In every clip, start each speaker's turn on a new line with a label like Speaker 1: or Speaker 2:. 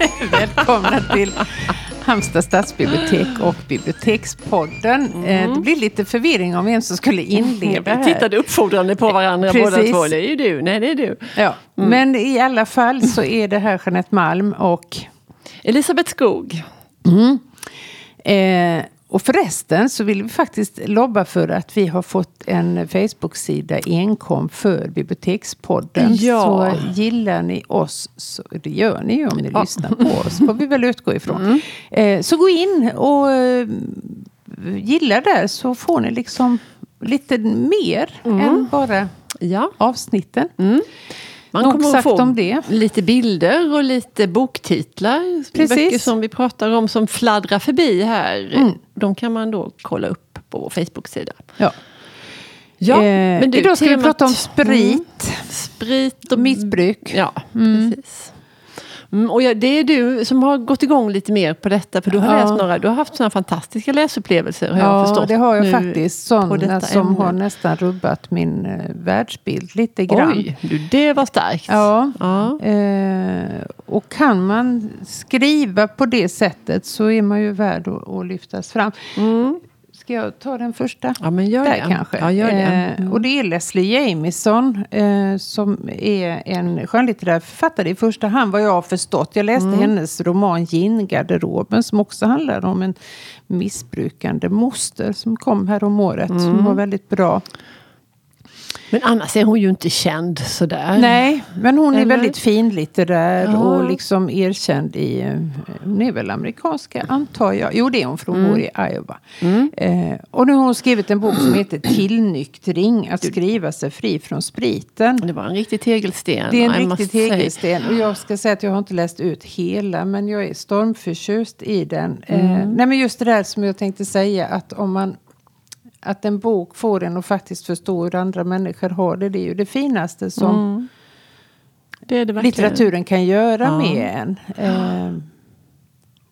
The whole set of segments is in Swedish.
Speaker 1: Välkomna till Halmstad stadsbibliotek och Bibliotekspodden. Mm. Det blir lite förvirring om vem som skulle inleda.
Speaker 2: Vi tittade uppfordrande på varandra Precis. båda två. Det är ju du, nej det är du.
Speaker 1: Ja. Mm. Men i alla fall så är det här Jeanette Malm och
Speaker 2: Elisabeth Skog.
Speaker 1: Mm. Eh, och förresten så vill vi faktiskt lobba för att vi har fått en Facebook-sida enkom för Bibliotekspodden. Ja. Så gillar ni oss, så, det gör ni ju om ni ja. lyssnar på oss, får vi väl utgå ifrån. Mm. Eh, så gå in och eh, gilla där så får ni liksom lite mer mm. än bara ja. avsnitten. Mm.
Speaker 2: Man Nog kommer att få om det. lite bilder och lite boktitlar. Precis. Böcker som vi pratar om som fladdrar förbi här. Mm. De kan man då kolla upp på vår Facebook-sida.
Speaker 1: Ja. Ja, eh, men du, idag ska temat, vi prata om sprit. Mm,
Speaker 2: sprit och missbruk.
Speaker 1: Ja, mm. precis.
Speaker 2: Mm, och ja, det är du som har gått igång lite mer på detta. För du har ja. läst några, du har haft sådana fantastiska läsupplevelser. Har
Speaker 1: ja,
Speaker 2: jag förstått,
Speaker 1: det har jag faktiskt. Sådana som ämne. har nästan rubbat min uh, världsbild lite grann.
Speaker 2: Oj, det var starkt.
Speaker 1: Ja. ja. Uh, och kan man skriva på det sättet så är man ju värd att, att lyftas fram. Mm. Ska jag ta den första?
Speaker 2: Ja, men gör
Speaker 1: Där
Speaker 2: det.
Speaker 1: kanske.
Speaker 2: Ja, gör det.
Speaker 1: Eh, mm. och det är Leslie Jamison eh, som är en skönlitterär författare i första hand vad jag har förstått. Jag läste mm. hennes roman Gingarderoben som också handlar om en missbrukande moster som kom här om året. Mm. Som var väldigt bra.
Speaker 2: Men annars är hon ju inte känd sådär.
Speaker 1: Nej, men hon Eller? är väldigt finlitterär ja. och liksom erkänd i... Hon är väl amerikanska, antar jag. Jo, det är hon, för hon mm. bor i Iowa. Mm. Eh, och nu har hon skrivit en bok som heter Tillnyktring. Att skriva sig fri från spriten.
Speaker 2: Det var en riktig tegelsten.
Speaker 1: Det är en riktig tegelsten. Och jag ska säga att jag har inte läst ut hela, men jag är stormförtjust i den. Eh, mm. Nej, men just det där som jag tänkte säga, att om man att en bok får en att faktiskt förstå hur andra människor har det. Det är ju det finaste som mm. det det litteraturen kan göra ja. med en. Eh,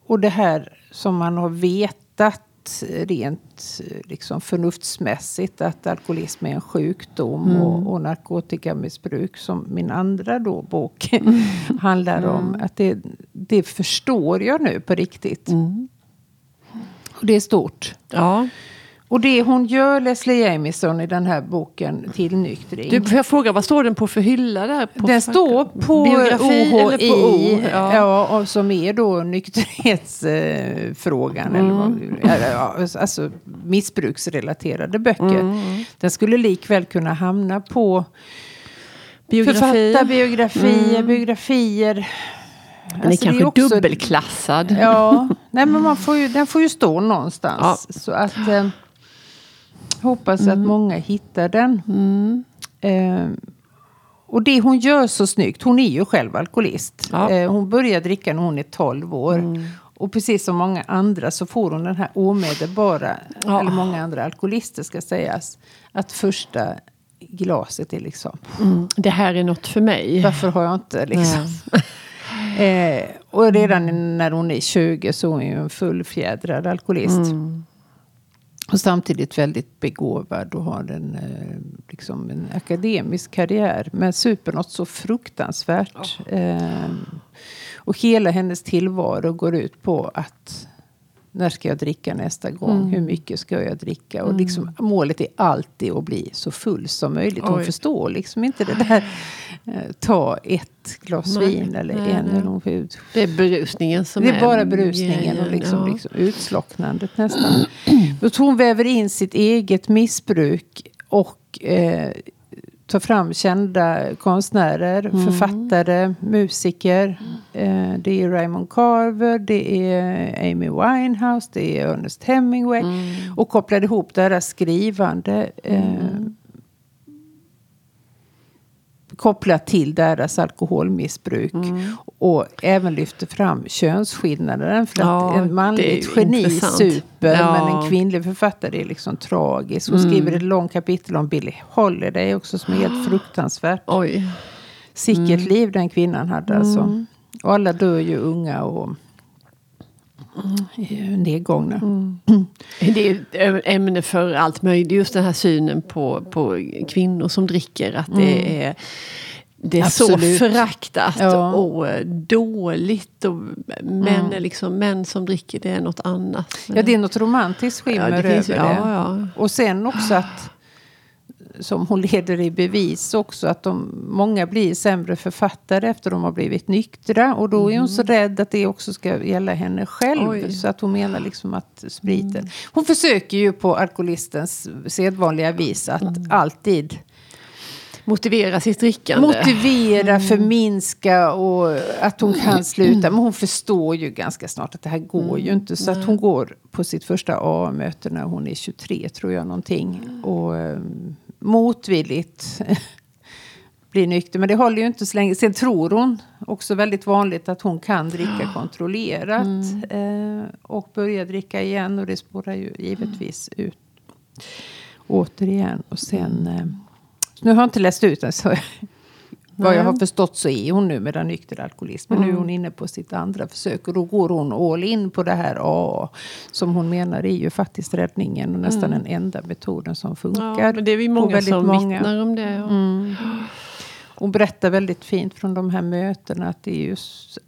Speaker 1: och det här som man har vetat rent liksom förnuftsmässigt att alkoholism är en sjukdom mm. och, och narkotikamissbruk som min andra då bok mm. handlar om. Att det, det förstår jag nu på riktigt. Mm. Och det är stort.
Speaker 2: Ja.
Speaker 1: Och det hon gör, Leslie Jamison, i den här boken Tillnyktring.
Speaker 2: Du, får jag fråga, vad står den på för hylla? Där på
Speaker 1: den står på Biografi OHI, på O? Ja. ja som är då nykterhetsfrågan. Mm. Eller, ja, alltså missbruksrelaterade böcker. Mm. Den skulle likväl kunna hamna på Biografi. författarbiografier, mm. biografier.
Speaker 2: Den alltså, är kanske är också, dubbelklassad.
Speaker 1: Ja, nej, men man får ju, den får ju stå någonstans. Ja. Så att... Eh, Hoppas mm. att många hittar den. Mm. Eh, och det hon gör så snyggt, hon är ju själv alkoholist. Ja. Eh, hon började dricka när hon är 12 år. Mm. Och precis som många andra så får hon den här omedelbara, ja. eller många andra alkoholister ska sägas, att första glaset är liksom...
Speaker 2: Mm. Det här är något för mig.
Speaker 1: Varför har jag inte liksom... eh, och redan när hon är 20 så är hon ju en fullfjädrad alkoholist. Mm. Och samtidigt väldigt begåvad och har en, eh, liksom en akademisk karriär. Men super något så fruktansvärt. Oh. Eh, och hela hennes tillvaro går ut på att när ska jag dricka nästa gång? Mm. Hur mycket ska jag dricka? Och liksom, mm. målet är alltid att bli så full som möjligt. Hon Oj. förstår liksom inte det där. Eh, ta ett glas nej, vin eller nej, en. Eller
Speaker 2: det är berusningen som
Speaker 1: är... Det är bara berusningen och liksom, ja. liksom utslocknandet nästan. Hon väver in sitt eget missbruk och eh, ta fram kända konstnärer, mm. författare, musiker. Mm. Eh, det är Raymond Carver, det är Amy Winehouse, det är Ernest Hemingway. Mm. Och kopplade ihop deras skrivande eh, mm kopplat till deras alkoholmissbruk. Mm. Och även lyfter fram könsskillnaden. För ja, att en manligt geni intressant. super ja. men en kvinnlig författare är liksom tragisk. Hon mm. skriver ett långt kapitel om Billie Holiday också som är helt fruktansvärt.
Speaker 2: Oj.
Speaker 1: Sicket mm. liv den kvinnan hade alltså. Mm. Och alla dör ju unga och mm. nedgångna. Mm.
Speaker 2: Det är ett ämne för allt möjligt. Just den här synen på, på kvinnor som dricker. Att det mm. är det är Absolut. så föraktat ja. och dåligt. Och män, mm. är liksom, män som dricker det är något annat.
Speaker 1: Ja, det är något romantiskt skimmer ja, det över det. Ja, och sen också att som hon leder i bevis också att de, många blir sämre författare efter de har blivit nyktra. Och då är hon så mm. rädd att det också ska gälla henne själv. Oj. Så att hon menar liksom att spriten... Mm. Hon försöker ju på alkoholistens sedvanliga vis att mm. alltid
Speaker 2: motivera sitt drickande.
Speaker 1: Motivera, mm. förminska och att hon kan sluta. Men hon förstår ju ganska snart att det här går mm. ju inte. Så att hon går på sitt första A-möte när hon är 23 tror jag någonting. Mm. Och um, motvilligt blir nykter. Men det håller ju inte så länge. Sen tror hon också väldigt vanligt att hon kan dricka kontrollerat. Mm. Eh, och börja dricka igen. Och det spårar ju givetvis ut återigen. Och sen... Eh, nu har jag inte läst ut den. Så vad jag har förstått så är hon nu med den nykter alkoholism. Men mm. nu är mm. hon inne på sitt andra försök. Och då går hon all in på det här A. Som hon menar är ju faktiskt räddningen. Och nästan mm. den enda metoden som funkar. Ja,
Speaker 2: men det är vi många som många. vittnar om det. Ja. Mm.
Speaker 1: Hon berättar väldigt fint från de här mötena. Att det är just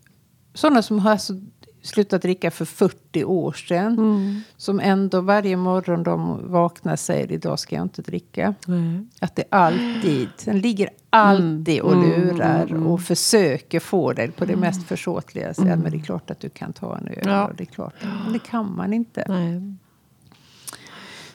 Speaker 1: sådana som har så slutat dricka för 40 år sedan. Mm. Som ändå varje morgon de vaknar säger idag ska jag inte dricka. Mm. Att det alltid, den ligger alltid och mm. lurar mm. och försöker få dig på det mm. mest försåtliga sätt. Men det är klart att du kan ta en öl. Ja. Det är klart. Men det kan man inte. Nej.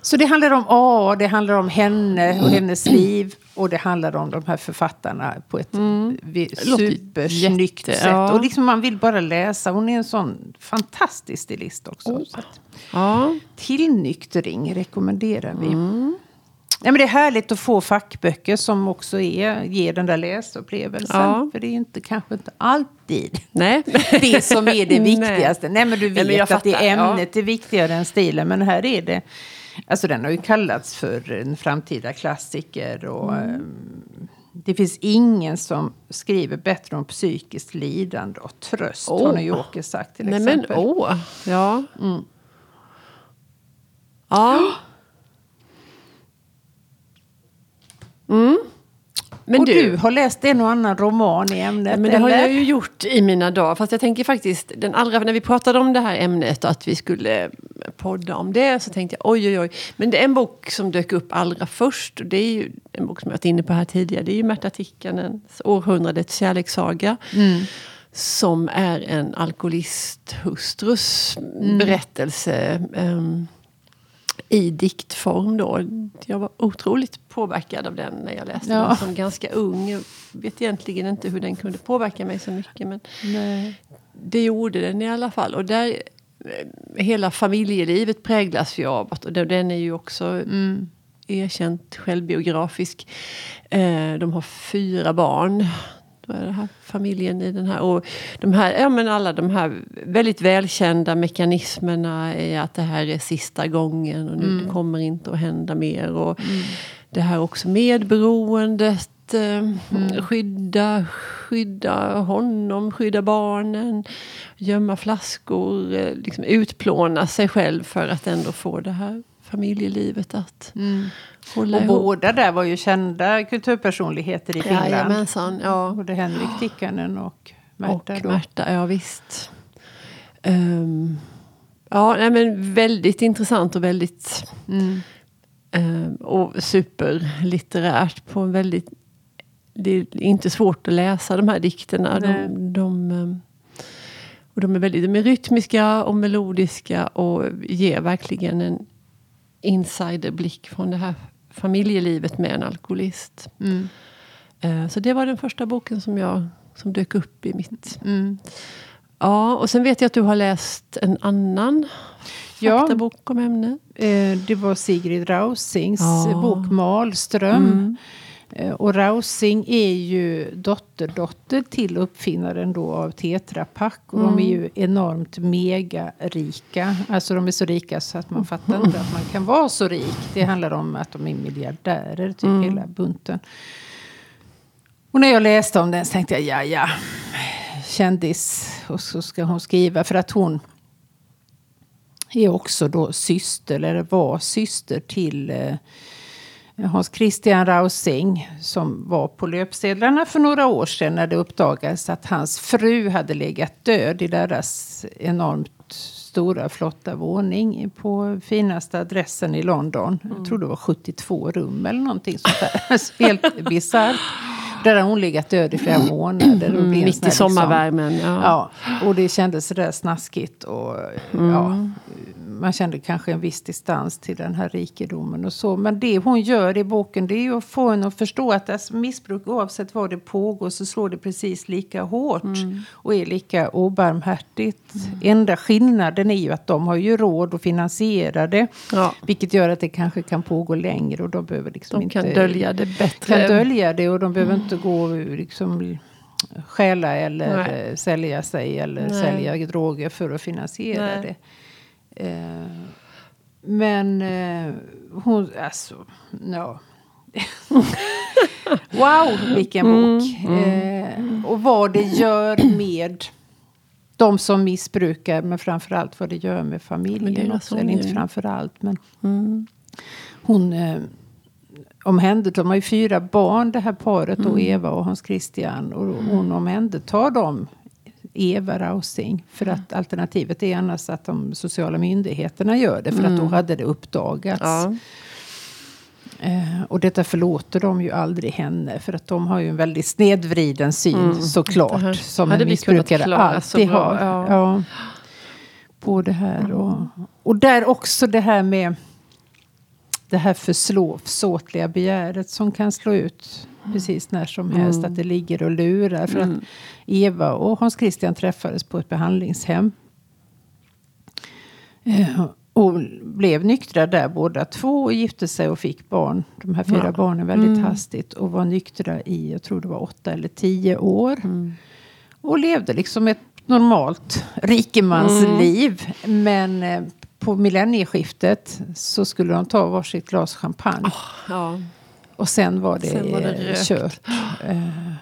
Speaker 1: Så det handlar om A, det handlar om henne och hennes liv. Och det handlar om de här författarna på ett mm. supersnyggt sätt. Ja. Och liksom man vill bara läsa. Hon är en sån fantastisk stilist också. Oh. Så ja. Tillnyktring rekommenderar vi. Mm. Ja, men det är härligt att få fackböcker som också är, ger den där läsupplevelsen. Ja. För det är inte, kanske inte alltid Nej. det som är det viktigaste. Nej, Nej men du vet Nej, men att det ämnet ja. är viktigare än stilen. Men här är det Alltså den har ju kallats för en framtida klassiker. Och, mm. Ehm, det finns ingen som skriver bättre om psykiskt lidande och tröst, oh. har New Yorker sagt till
Speaker 2: Nej,
Speaker 1: exempel.
Speaker 2: Men, oh. ja. Mm. Ja.
Speaker 1: Mm. Men och du, du, har läst en och annan roman i ämnet?
Speaker 2: Men det eller? har jag ju gjort i mina dagar. Fast jag tänker faktiskt, den allra, när vi pratade om det här ämnet och att vi skulle podda om det så tänkte jag oj oj oj. Men det är en bok som dök upp allra först. Och det är ju en bok som jag varit inne på här tidigare. Det är ju Märta Tikkanens Århundradets kärlekssaga. Mm. Som är en alkoholisthustrus mm. berättelse. Um, i diktform då. Jag var otroligt påverkad av den när jag läste ja. den som ganska ung. Jag vet egentligen inte hur den kunde påverka mig så mycket men Nej. det gjorde den i alla fall. Och där, eh, hela familjelivet präglas ju av att, och den är ju också mm. erkänt självbiografisk. Eh, de har fyra barn den här familjen i den här. Och de här, ja, men alla de här väldigt välkända mekanismerna är att det här är sista gången och nu mm. det kommer inte att hända mer. Och mm. Det här också medberoendet. Eh, mm. Skydda, skydda honom, skydda barnen, gömma flaskor, eh, liksom utplåna sig själv för att ändå få det här familjelivet att mm.
Speaker 1: hålla och ihop. båda där var ju kända kulturpersonligheter i Finland.
Speaker 2: Jajamensan, ja.
Speaker 1: Både Henrik Tikkanen och Märta.
Speaker 2: Och då. Märta, ja visst. Um, ja, nej, men väldigt intressant och väldigt... Mm. Um, och superlitterärt på en väldigt... Det är inte svårt att läsa de här dikterna. De, de, um, och de är väldigt de är rytmiska och melodiska och ger verkligen en insiderblick från det här familjelivet med en alkoholist. Mm. Uh, så det var den första boken som, jag, som dök upp i mitt... Mm. Ja, och sen vet jag att du har läst en annan faktabok om ämnet.
Speaker 1: Eh, det var Sigrid Rausings ja. bok Malström. Mm. Eh, och Rausing är ju dotterdotter till uppfinnaren då av Tetra Pak. Och mm. de är ju enormt megarika. Alltså de är så rika så att man fattar inte att man kan vara så rik. Det handlar om att de är miljardärer, typ mm. hela bunten. Och när jag läste om den så tänkte jag, ja ja, kändis. Och så ska hon skriva för att hon är också då syster, eller var syster till eh, Hans Christian Rausing som var på löpsedlarna för några år sedan när det uppdagades att hans fru hade legat död i deras enormt stora flotta våning på finaste adressen i London. Mm. Jag tror det var 72 rum eller någonting sånt där. Helt bisarrt. Där har hon legat död i flera månader.
Speaker 2: Mm, mitt i liksom- sommarvärmen.
Speaker 1: Liksom, ja. ja. Och det kändes sådär snaskigt. Och, mm. ja, man kände kanske en viss distans till den här rikedomen och så. Men det hon gör i boken det är ju att få en att förstå att alltså, missbruk oavsett var det pågår så slår det precis lika hårt. Mm. Och är lika obarmhärtigt. Mm. Enda skillnaden är ju att de har ju råd att finansiera det. Ja. Vilket gör att det kanske kan pågå längre och de behöver liksom
Speaker 2: de
Speaker 1: inte...
Speaker 2: kan dölja det bättre.
Speaker 1: Kan dölja det och de behöver mm. inte gå liksom stjäla eller Nej. sälja sig eller Nej. sälja droger för att finansiera Nej. det. Eh, men eh, hon, alltså, ja. wow, vilken bok! Mm, mm. Eh, och vad det gör med de som missbrukar, men framförallt vad det gör med familjen också. Eller inte framförallt, men mm. hon eh, omhändertar, de har ju fyra barn det här paret, mm. och Eva och Hans Christian. Och hon omhändertar dem Eva Rausing. För att mm. alternativet är annars att de sociala myndigheterna gör det. För mm. att då mm. hade det uppdagats. Ja. Eh, och detta förlåter de ju aldrig henne. För att de har ju en väldigt snedvriden syn mm. såklart. Det som en missbrukare alltid har. Ja. ja. på det här. Och, och där också det här med det här försåtliga begäret som kan slå ut precis när som helst. Mm. Att det ligger och lurar. För mm. att Eva och Hans Christian träffades på ett behandlingshem. Eh, och blev nyktra där båda två och gifte sig och fick barn. De här fyra ja. barnen väldigt mm. hastigt. Och var nyktra i, jag tror det var åtta eller tio år. Mm. Och levde liksom ett normalt rikemansliv. Mm. Men eh, på millennieskiftet så skulle de ta varsitt glas champagne. Oh, ja. Och sen var det, sen var det kört. Uh,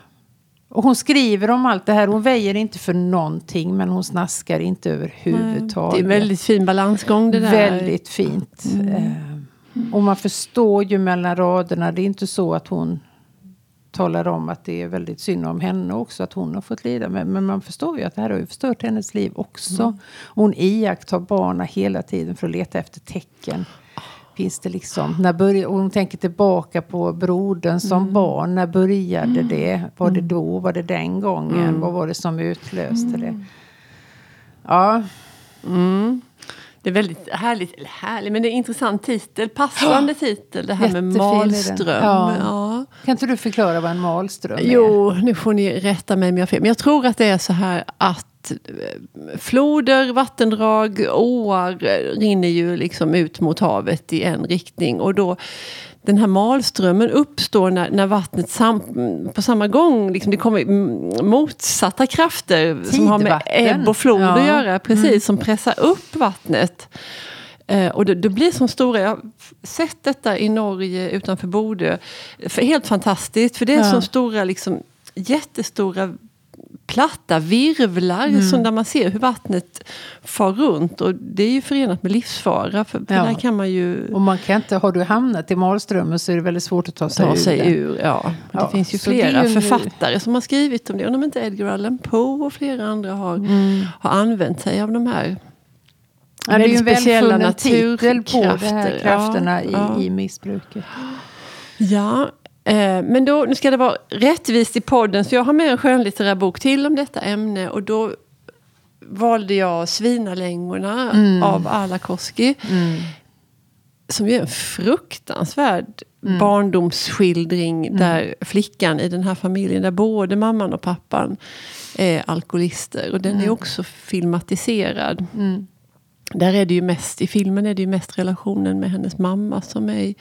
Speaker 1: och hon skriver om allt det här. Hon väjer inte för någonting men hon snaskar inte överhuvudtaget.
Speaker 2: Det är en väldigt fin balansgång det där.
Speaker 1: Väldigt fint. Mm. Uh, och man förstår ju mellan raderna. Det är inte så att hon talar om att det är väldigt synd om henne också. Att hon har fått lida. Men, men man förstår ju att det här har ju förstört hennes liv också. Mm. Hon iakttar barnen hela tiden för att leta efter tecken. Finns det liksom, när började, och hon tänker tillbaka på brodern som mm. barn. När började mm. det? Var det mm. då? Var det den gången? Mm. Vad var det som utlöste det? Mm. Ja.
Speaker 2: Mm. Det är väldigt härligt, eller härligt, men det är en intressant titel. Passande titel, det här Jättefin med malström. Ja. ja.
Speaker 1: Kan inte du förklara vad en malström är?
Speaker 2: Jo, nu får ni rätta mig om jag har fel. Men jag tror att det är så här att Eh, floder, vattendrag, åar rinner ju liksom ut mot havet i en riktning. Och då den här malströmmen uppstår när, när vattnet sam, på samma gång, liksom det kommer motsatta krafter Tidvatten. som har med ebb och flod ja. att göra, precis, mm. som pressar upp vattnet. Eh, och det, det, blir som stora, jag har sett detta i Norge utanför Bodö. För, helt fantastiskt, för det är ja. som stora, liksom, jättestora platta virvlar mm. som där man ser hur vattnet far runt. Och det är ju förenat med livsfara. För, för ja. där kan man ju...
Speaker 1: Och man kan inte, har du hamnat i Malströmmen så är det väldigt svårt att ta sig, ta sig ur. ur
Speaker 2: ja. ja. Det finns ju flera ju författare som har skrivit om det. Om inte Edgar Allan Poe och flera andra har, mm. har använt sig av de här
Speaker 1: Ja, det är ju en välfunnen titel på de här krafterna ja, i, i missbruket.
Speaker 2: Ja, men då, nu ska det vara rättvist i podden, så jag har med en skönlitterär bok till om detta ämne. Och då valde jag Svinalängorna mm. av Ala Koski. Mm. Som är en fruktansvärd mm. barndomsskildring. Mm. Där flickan i den här familjen, där både mamman och pappan är alkoholister. Och den är mm. också filmatiserad. Mm. Där är det ju mest, i filmen är det ju mest relationen med hennes mamma som är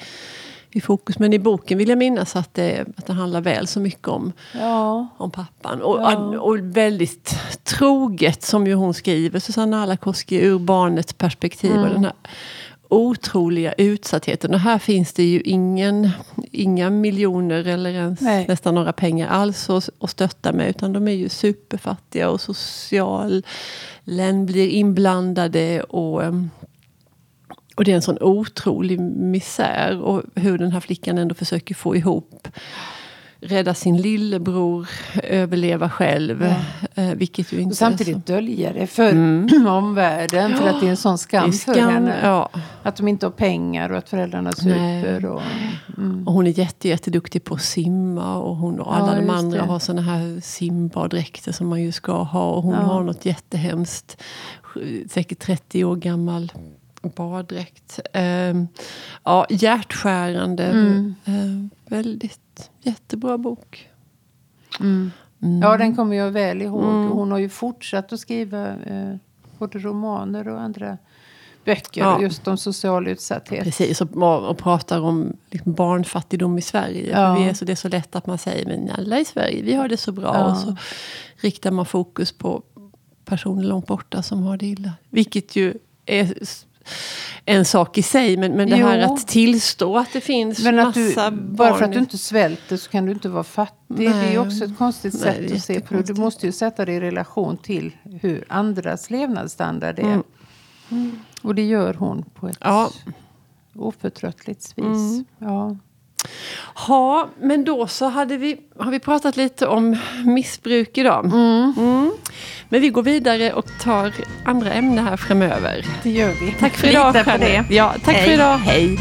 Speaker 2: i fokus. Men i boken vill jag minnas att det, att det handlar väl så mycket om, ja. om pappan. Och, ja. och väldigt troget, som ju hon skriver, Susanna Alakoski, ur barnets perspektiv. Mm. Och den här otroliga utsattheten. Och här finns det ju ingen, inga miljoner eller ens Nej. nästan några pengar alls att, att stötta med. Utan de är ju superfattiga och socialen blir inblandade. och um, Och det är en sån otrolig misär. Och hur den här flickan ändå försöker få ihop rädda sin lillebror, överleva själv. Ja. Eh, vilket ju inte
Speaker 1: och samtidigt dölja det för mm. omvärlden. För att det är en sån skam, skam för henne. Ja. Att de inte har pengar och att föräldrarna super. Och,
Speaker 2: mm. och hon är jätte, jätteduktig på att simma. Och, hon, och alla ja, de andra det. har såna här simbaddräkter som man ju ska ha. Och hon har något jättehemskt, säkert 30 år gammal baddräkt. Uh, ja, hjärtskärande. Mm. Uh, väldigt jättebra bok.
Speaker 1: Mm. Mm. Ja, den kommer jag väl ihåg. Mm. Hon har ju fortsatt att skriva uh, både romaner och andra böcker ja. just om social utsatthet.
Speaker 2: Precis, och, och pratar om liksom barnfattigdom i Sverige. Ja. vi är så, det är så lätt att man säger men alla i Sverige, vi har det så bra. Ja. Och så riktar man fokus på personer långt borta som har det illa. Vilket ju är en sak i sig. Men, men det jo. här att tillstå att det finns men att massa
Speaker 1: du, barn. Bara för att du inte svälter så kan du inte vara fattig. Nej. Det är också ett konstigt Nej, sätt att se på det. Du måste ju sätta det i relation till hur andras levnadsstandard är. Mm. Mm. Och det gör hon på ett ja. oförtröttligt vis. Mm. Ja.
Speaker 2: Ja, men då så hade vi, har vi pratat lite om missbruk idag. Mm. Men vi går vidare och tar andra ämnen här framöver.
Speaker 1: Det gör vi.
Speaker 2: Tack för idag, Fanny. Ja, tack Hej. för idag. Hej.